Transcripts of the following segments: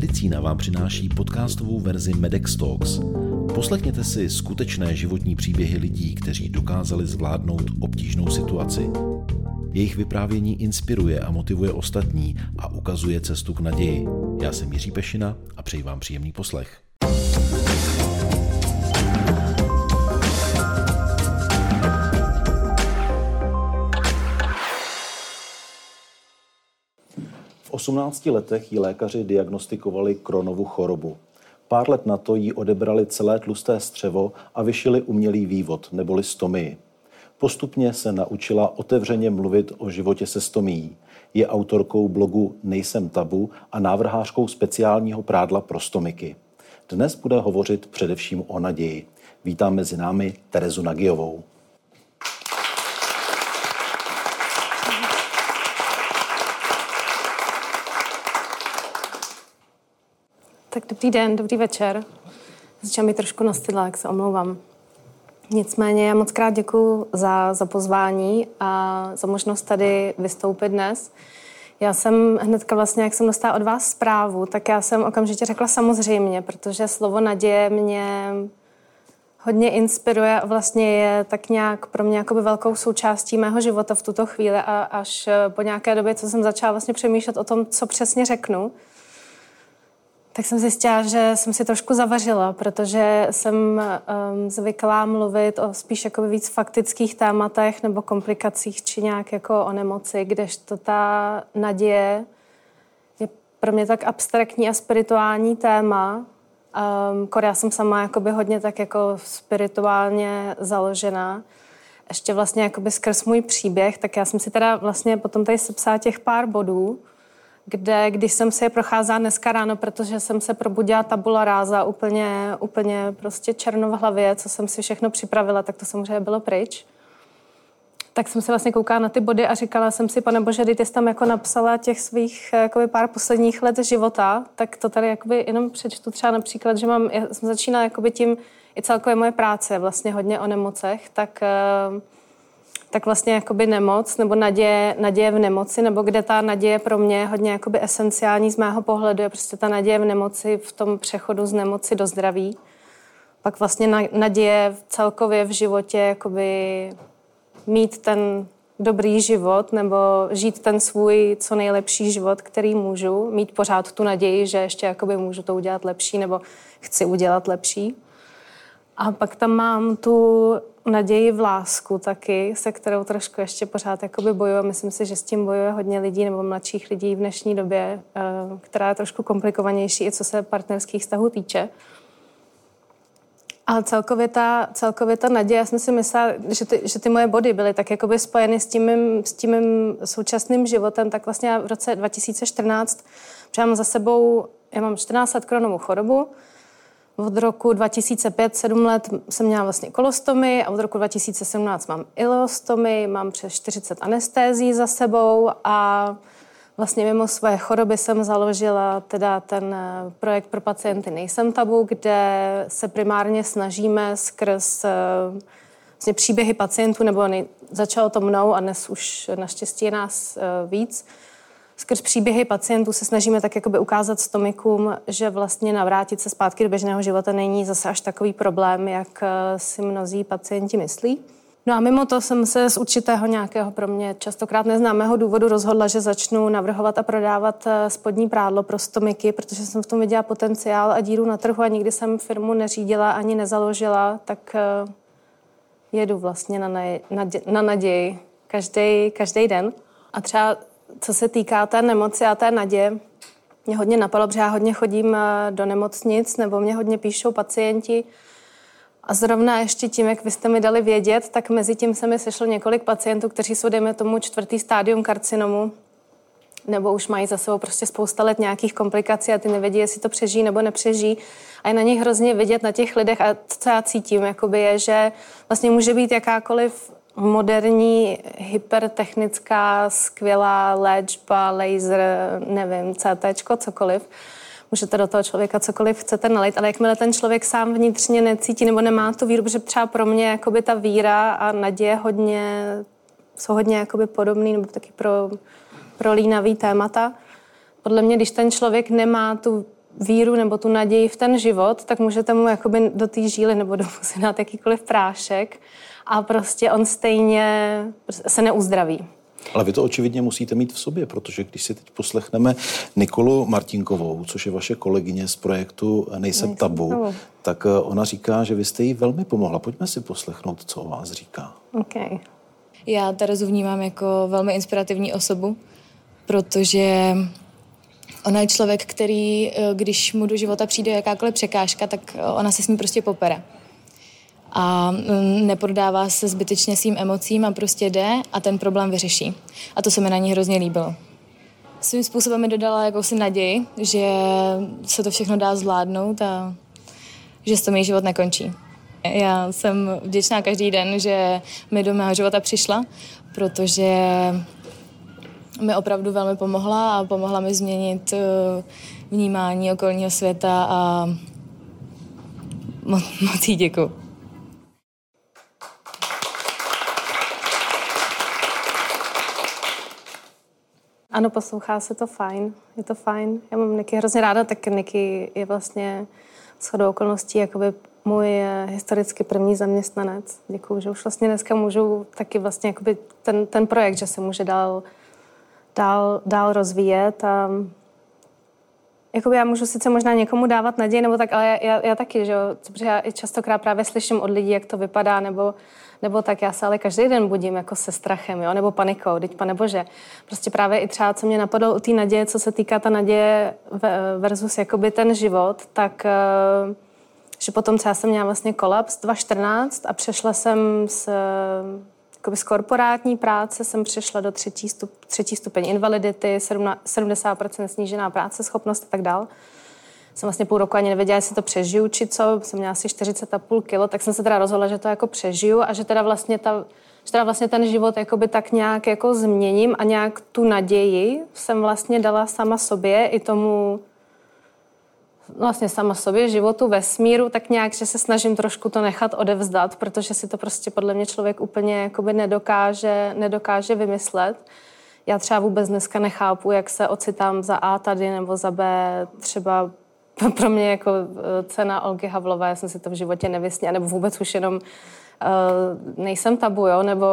medicína vám přináší podcastovou verzi Medex Talks. Poslechněte si skutečné životní příběhy lidí, kteří dokázali zvládnout obtížnou situaci. Jejich vyprávění inspiruje a motivuje ostatní a ukazuje cestu k naději. Já jsem Jiří Pešina a přeji vám příjemný poslech. V 18 letech jí lékaři diagnostikovali kronovu chorobu. Pár let na to jí odebrali celé tlusté střevo a vyšili umělý vývod, neboli stomii. Postupně se naučila otevřeně mluvit o životě se stomií. Je autorkou blogu Nejsem tabu a návrhářkou speciálního prádla pro stomiky. Dnes bude hovořit především o naději. Vítám mezi námi Terezu Nagiovou. Dobrý den, dobrý večer. Začala mi trošku nastydla, jak se omlouvám. Nicméně já moc krát děkuji za, za pozvání a za možnost tady vystoupit dnes. Já jsem hnedka vlastně, jak jsem dostala od vás zprávu, tak já jsem okamžitě řekla samozřejmě, protože slovo naděje mě hodně inspiruje a vlastně je tak nějak pro mě jakoby velkou součástí mého života v tuto chvíli a až po nějaké době, co jsem začala vlastně přemýšlet o tom, co přesně řeknu, tak jsem zjistila, že jsem si trošku zavařila, protože jsem um, zvyklá mluvit o spíš jako víc faktických tématech nebo komplikacích či nějak jako o nemoci, kdežto ta naděje je pro mě tak abstraktní a spirituální téma. Um, já jsem sama jakoby hodně tak jako spirituálně založená. Ještě vlastně jakoby skrz můj příběh, tak já jsem si teda vlastně potom tady sepsala těch pár bodů, kde, když jsem si je procházela dneska ráno, protože jsem se probudila tabula ráza úplně, úplně prostě černo v hlavě, co jsem si všechno připravila, tak to samozřejmě bylo pryč. Tak jsem se vlastně koukala na ty body a říkala jsem si, pane bože, ty jsi tam jako napsala těch svých jakoby, pár posledních let života, tak to tady jakoby jenom přečtu třeba například, že mám, já jsem začínala jakoby tím, i celkově moje práce vlastně hodně o nemocech, tak uh, tak vlastně jakoby nemoc nebo naděje, naděje v nemoci, nebo kde ta naděje pro mě je hodně jakoby esenciální z mého pohledu, je prostě ta naděje v nemoci v tom přechodu z nemoci do zdraví. Pak vlastně naděje celkově v životě jakoby mít ten dobrý život nebo žít ten svůj co nejlepší život, který můžu, mít pořád tu naději, že ještě jakoby můžu to udělat lepší nebo chci udělat lepší. A pak tam mám tu naději v lásku taky, se kterou trošku ještě pořád jakoby bojuju. Myslím si, že s tím bojuje hodně lidí nebo mladších lidí v dnešní době, eh, která je trošku komplikovanější, i co se partnerských vztahů týče. A celkově ta, celkově ta naděje, já jsem si myslela, že ty, že ty moje body byly tak jakoby spojeny s tím, mým, s tím mým současným životem, tak vlastně v roce 2014 mám za sebou, já mám 14 let kronovou chorobu, od roku 2005, 7 let jsem měla vlastně kolostomy a od roku 2017 mám ileostomy, mám přes 40 anestézí za sebou a vlastně mimo své choroby jsem založila teda ten eh, projekt pro pacienty Nejsem tabu, kde se primárně snažíme skrz eh, vlastně příběhy pacientů, nebo začalo to mnou a dnes už naštěstí je nás eh, víc, skrz příběhy pacientů se snažíme tak jakoby ukázat stomikům, že vlastně navrátit se zpátky do běžného života není zase až takový problém, jak eh, si mnozí pacienti myslí. No a mimo to jsem se z určitého nějakého pro mě častokrát neznámého důvodu rozhodla, že začnu navrhovat a prodávat eh, spodní prádlo pro stomiky, protože jsem v tom viděla potenciál a díru na trhu a nikdy jsem firmu neřídila ani nezaložila, tak eh, jedu vlastně na, na, na naději každý, každý den. A třeba co se týká té nemoci a té naděje, mě hodně napadlo, protože já hodně chodím eh, do nemocnic, nebo mě hodně píšou pacienti. A zrovna ještě tím, jak vy jste mi dali vědět, tak mezi tím se mi sešlo několik pacientů, kteří jsou, dejme tomu, čtvrtý stádium karcinomu, nebo už mají za sebou prostě spousta let nějakých komplikací a ty nevědí, jestli to přežijí nebo nepřežijí. A je na nich hrozně vidět na těch lidech a to, co já cítím, jakoby je, že vlastně může být jakákoliv moderní, hypertechnická, skvělá léčba, laser, nevím, CT, cokoliv. Můžete do toho člověka cokoliv chcete nalít, ale jakmile ten člověk sám vnitřně necítí nebo nemá tu víru, protože třeba pro mě jakoby ta víra a naděje hodně, jsou hodně jakoby podobný nebo taky pro, pro línavý témata. Podle mě, když ten člověk nemá tu víru nebo tu naději v ten život, tak můžete mu jakoby do té žíly nebo do jakýkoliv prášek a prostě on stejně se neuzdraví. Ale vy to očividně musíte mít v sobě, protože když si teď poslechneme Nikolu Martinkovou, což je vaše kolegyně z projektu Nejsem, tabu, tak eh, ona říká, že vy jste jí velmi pomohla. Pojďme si poslechnout, co o vás říká. Okay. Já Terezu vnímám jako velmi inspirativní osobu, protože ona je člověk, který, eh, když mu do života přijde jakákoliv překážka, tak eh, ona se s ní prostě popere a mm, neprodává se zbytečně svým emocím a prostě jde a ten problém vyřeší. A to se mi na ní hrozně líbilo. Svým způsobem mi dodala jakousi naději, že se to všechno dá zvládnout a že s tom její život nekončí. Já jsem vděčná každý den, že mi do mého života přišla, protože mi opravdu velmi pomohla a pomohla mi změnit eh, vnímání okolního světa a moc, moc jí děkuji. Ano, poslouchá se to fajn, je to fajn. Já mám Niky hrozně ráda, tak Niky je vlastně shodou okolností jakoby můj eh, historicky první zaměstnanec. Děkuju, že už vlastně dneska můžu taky vlastně jakoby ten, ten projekt, že se může dál, dál, dál rozvíjet a Jakoby já můžu sice možná někomu dávat naději, nebo tak, ale já, já, já taky, že jo, protože já častokrát právě slyším od lidí, jak to vypadá, nebo nebo tak já se ale každý den budím jako se strachem, jo, nebo panikou, teď pane bože. Prostě právě i třeba, co mě napadlo u té naděje, co se týká ta naděje versus jakoby ten život, tak eh, že potom, já jsem měla vlastně kolaps 2014 a přešla jsem jakoby z korporátní práce, jsem přešla do třetí, stup, třetí stupeň invalidity, 70% snížená práce, schopnost a tak dále jsem vlastně půl roku ani nevěděla, jestli to přežiju, či co, jsem měla asi 40,5 kilo, tak jsem se teda rozhodla, že to jako přežiju a že teda vlastně ta, že teda vlastně ten život jakoby tak nějak jako změním a nějak tu naději jsem vlastně dala sama sobě i tomu vlastně sama sobě, životu, vesmíru, tak nějak, že se snažím trošku to nechat odevzdat, protože si to prostě podle mě člověk úplně jakoby nedokáže, nedokáže vymyslet. Já třeba vůbec dneska nechápu, jak se ocitám za A tady nebo za B třeba pro mě jako eh, cena Olgy Havlové, já jsem si to v životě nevysněla, nebo vůbec už jenom uh, nejsem tabu, jo, nebo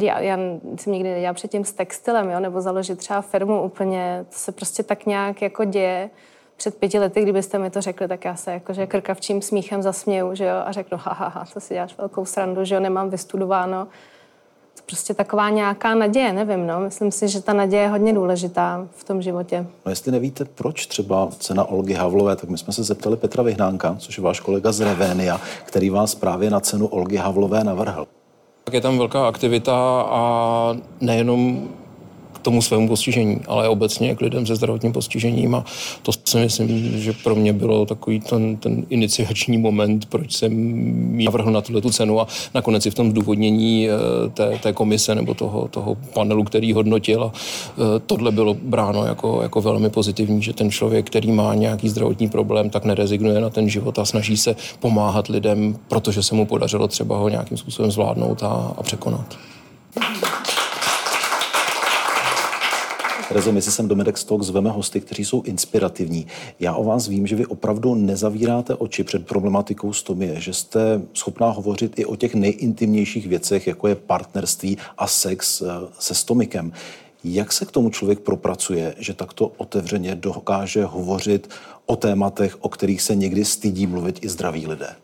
já, já jsem nikdy nedělala předtím s textilem, jo, nebo založit třeba firmu úplně, to se prostě tak nějak jako děje. Před pěti lety, kdybyste mi to řekli, tak já se jakože krkavčím smíchem zasměju, že jo, a řeknu, ha, ha, ha, to si děláš velkou srandu, že jo, nemám vystudováno prostě taková nějaká naděje, nevím, no. Myslím si, že ta naděje je hodně důležitá v tom životě. No jestli nevíte, proč třeba cena Olgy Havlové, tak my jsme se zeptali Petra Vyhnánka, což je váš kolega z Revénia, který vás právě na cenu Olgy Havlové navrhl. Tak je tam velká aktivita a nejenom tomu svému postižení, ale obecně k lidem se zdravotním postižením a to si myslím, že pro mě bylo takový ten, ten iniciační moment, proč jsem ji navrhl na tuhle tu cenu a nakonec i v tom zdůvodnění eh, té, té komise nebo toho, toho panelu, který hodnotil a eh, tohle bylo bráno jako, jako velmi pozitivní, že ten člověk, který má nějaký zdravotní problém, tak nerezignuje na ten život a snaží se pomáhat lidem, protože se mu podařilo třeba ho nějakým způsobem zvládnout a, a překonat. Terezo, my si sem do Medex Talk zveme hosty, kteří jsou inspirativní. Já o vás vím, že vy opravdu nezavíráte oči před problematikou stomie, že jste schopná hovořit i o těch nejintimnějších věcech, jako je partnerství a sex eh, se stomikem. Jak se k tomu člověk propracuje, že takto otevřeně dokáže hovořit o tématech, o kterých se někdy stydí mluvit i zdraví lidé?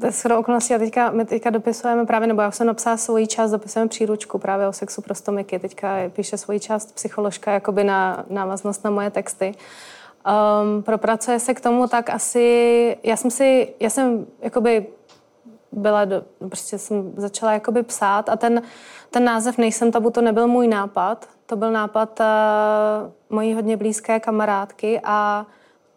To je shodou okolností a teďka, my teďka dopisujeme právě, nebo já jsem napsala svoji část, dopisujeme příručku právě o sexu pro stomiky. Teďka píše svoji část psycholožka jakoby na návaznost na moje texty. Um, propracuje se k tomu tak asi, já jsem si, já jsem jakoby byla, do, prostě jsem začala jakoby psát a ten, ten název Nejsem tabu, to nebyl můj nápad, to byl nápad uh, mojí hodně blízké kamarádky a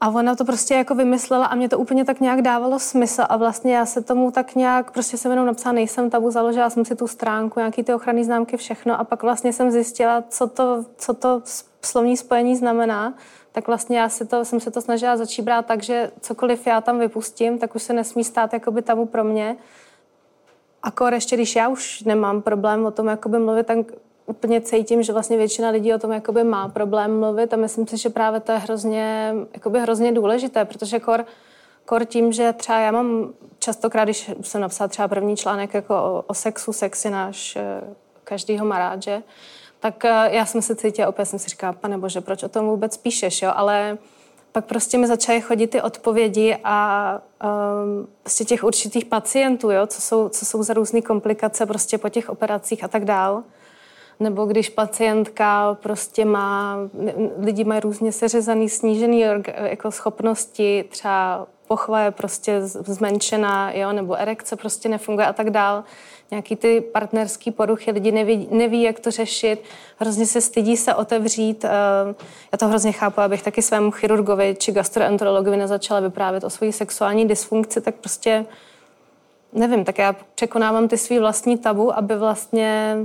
a ona to prostě jako vymyslela a mě to úplně tak nějak dávalo smysl a vlastně já se tomu tak nějak, prostě jsem jenom napsala, nejsem tabu, založila jsem si tu stránku, nějaký ty ochranné známky, všechno a pak vlastně jsem zjistila, co to, co to slovní spojení znamená, tak vlastně já si to, jsem se to snažila začít brát tak, že cokoliv já tam vypustím, tak už se nesmí stát jakoby tabu pro mě. Akor ještě, když já už nemám problém o tom jakoby mluvit, tak úplně cítím, že vlastně většina lidí o tom jakoby má problém mluvit a myslím si, že právě to je hrozně, jakoby hrozně důležité, protože kor, kor tím, že třeba já mám častokrát, když jsem napsala třeba první článek jako o, o sexu, sex je náš, eh, každýho má rád, že? tak eh, já jsem se cítila, opět jsem si říkala, pane bože, proč o tom vůbec píšeš, jo? Ale pak prostě mi začaly chodit ty odpovědi a um, prostě těch určitých pacientů, jo, co jsou, co jsou za různé komplikace prostě po těch operacích a tak dál. Nebo když pacientka prostě má, lidi mají různě seřezaný, snížený jako schopnosti, třeba pochva je prostě zmenšená, jo, nebo erekce prostě nefunguje a tak dál nějaký ty partnerský poruchy, lidi neví, neví, jak to řešit, hrozně se stydí se otevřít. Eh, já to hrozně chápu, abych taky svému chirurgovi či gastroenterologovi nezačala vyprávět o své sexuální dysfunkci, tak prostě nevím, tak já překonávám ty svý vlastní tabu, aby vlastně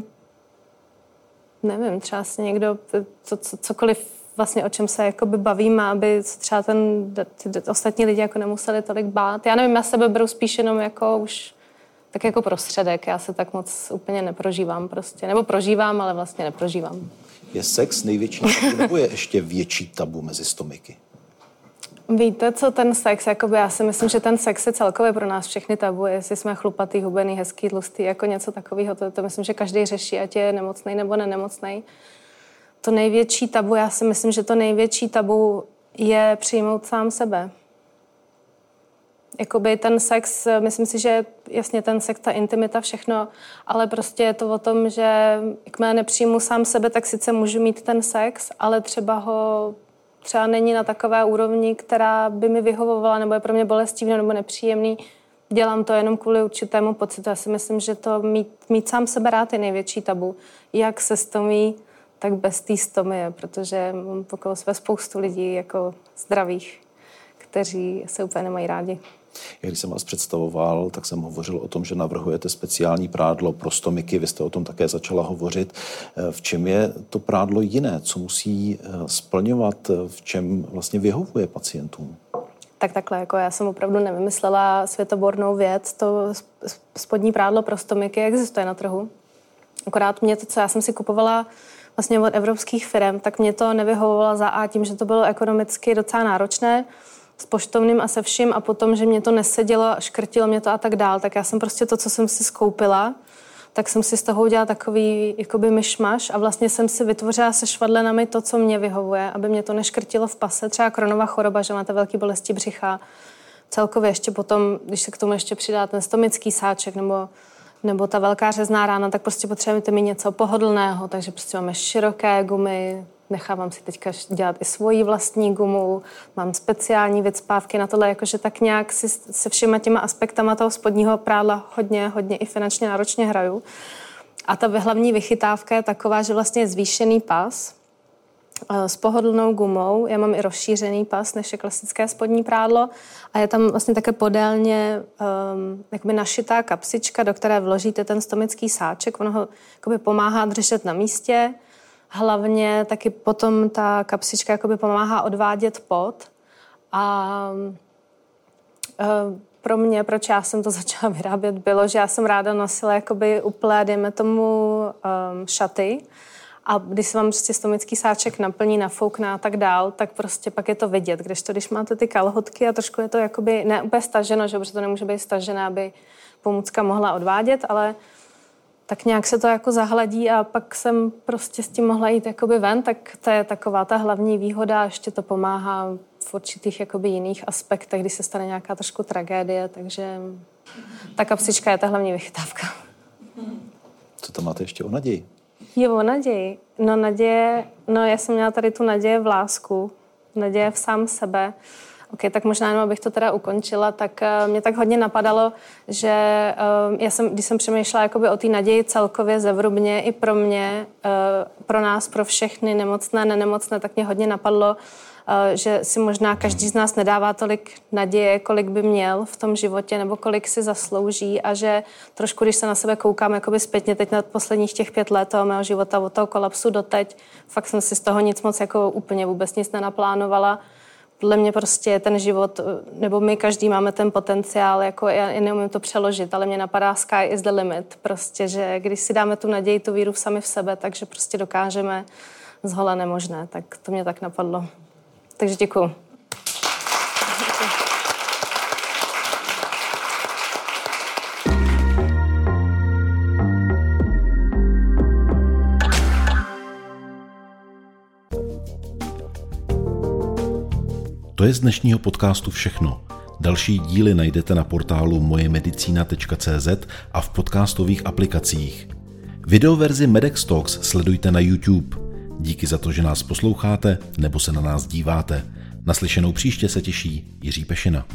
nevím, třeba si někdo to, co, cokoliv vlastně o čem se jakoby bavíme, aby třeba ten, ty ostatní lidi jako nemuseli tolik bát. Já nevím, já sebe beru spíš jenom jako už tak jako prostředek. Já se tak moc úplně neprožívám prostě. Nebo prožívám, ale vlastně neprožívám. Je sex největší tabu, nebo je ještě větší tabu mezi stomiky? Víte, co ten sex, jakoby já si myslím, že ten sex je celkově pro nás všechny tabu, jestli jsme chlupatý, hubený, hezký, tlustý, jako něco takového, to, to myslím, že každý řeší, ať je nemocný nebo nenemocný. To největší tabu, já si myslím, že to největší tabu je přijmout sám sebe jakoby ten sex, myslím si, že jasně ten sex, ta intimita, všechno, ale prostě je to o tom, že jakmile nepřijmu sám sebe, tak sice můžu mít ten sex, ale třeba ho třeba není na takové úrovni, která by mi vyhovovala, nebo je pro mě bolestivý nebo nepříjemný. Dělám to jenom kvůli určitému pocitu. Já si myslím, že to mít, mít sám sebe rád je největší tabu. Jak se stomí, tak bez té stomie, protože mám okolo své spoustu lidí jako zdravých, kteří se úplně nemají rádi. Já když jsem vás představoval, tak jsem hovořil o tom, že navrhujete speciální prádlo pro stomiky. Vy jste o tom také začala hovořit. Eh, v čem je to prádlo jiné? Co musí eh, splňovat? V čem vlastně vyhovuje pacientům? Tak takhle, jako já jsem opravdu nevymyslela světobornou věc. To spodní prádlo pro stomiky existuje na trhu. Akorát mě to, co já jsem si kupovala vlastně od evropských firm, tak mě to nevyhovovalo za A tím, že to bylo ekonomicky docela náročné s poštovným a se vším a potom, že mě to nesedělo, škrtilo mě to a tak dál, tak já jsem prostě to, co jsem si skoupila, tak jsem si z toho udělala takový jakoby myšmaš a vlastně jsem si vytvořila se švadlenami to, co mě vyhovuje, aby mě to neškrtilo v pase, třeba kronová choroba, že máte velký bolesti břicha, celkově ještě potom, když se k tomu ještě přidá ten stomický sáček nebo, nebo ta velká řezná rána, tak prostě potřebujete mít něco pohodlného, takže prostě máme široké gumy, nechávám si teďka dělat i svoji vlastní gumu, mám speciální vycpávky na tohle, jakože tak nějak si se všema těma aspektama toho spodního prádla hodně, hodně i finančně náročně hraju. A ta hlavní vychytávka je taková, že vlastně je zvýšený pas, eh, s pohodlnou gumou. Já mám i rozšířený pas, než je klasické spodní prádlo. A je tam vlastně také podélně um, jakoby našitá kapsička, do které vložíte ten stomický sáček. Ono ho jakoby pomáhá držet na místě. Hlavně taky potom ta kapsička jakoby pomáhá odvádět pot a e, pro mě, proč já jsem to začala vyrábět, bylo, že já jsem ráda nosila jakoby uplé, dejme tomu, um, šaty. A když se vám prostě stomický sáček naplní, nafoukne a tak dál, tak prostě pak je to vidět. Když to, když máte ty kalhotky a trošku je to jakoby ne úplně staženo, že protože to nemůže být stažené, aby pomůcka mohla odvádět, ale tak nějak se to jako zahladí a pak jsem prostě s tím mohla jít jakoby ven, tak to je taková ta hlavní výhoda, ještě to pomáhá v určitých jakoby jiných aspektech, když se stane nějaká trošku tragédie, takže ta kapsička je ta hlavní vychytávka. Co tam máte ještě o naději? Je o naději. No naděje, no já jsem měla tady tu naděje v lásku, naděje v sám sebe, OK, tak možná jenom abych to teda ukončila, tak uh, mě tak hodně napadalo, že uh, já jsem, když jsem přemýšlela jakoby o té naději celkově zevrubně i pro mě, uh, pro nás, pro všechny nemocné, nenemocné, tak mě hodně napadlo, že si možná každý z nás nedává tolik naděje, kolik by měl v tom životě nebo kolik si zaslouží a že trošku, když se na sebe koukám jakoby zpětně teď na posledních těch pět let toho mého života, od toho kolapsu doteď, fakt jsem si z toho nic moc jako úplně vůbec nic nenaplánovala podle mě prostě ten život, nebo my každý máme ten potenciál, jako já, já neumím to přeložit, ale mě napadá sky is the limit, prostě, že když si dáme tu naději, tu víru sami v sebe, takže prostě dokážeme z hola nemožné, tak to mě tak napadlo. Takže děkuji. To je z dnešního podcastu všechno. Další díly najdete na portálu mojemedicina.cz a v podcastových aplikacích. Videoverzi Medex Talks sledujte na YouTube. Díky za to, že nás posloucháte nebo se na nás díváte. Naslyšenou příště se těší Jiří Pešina.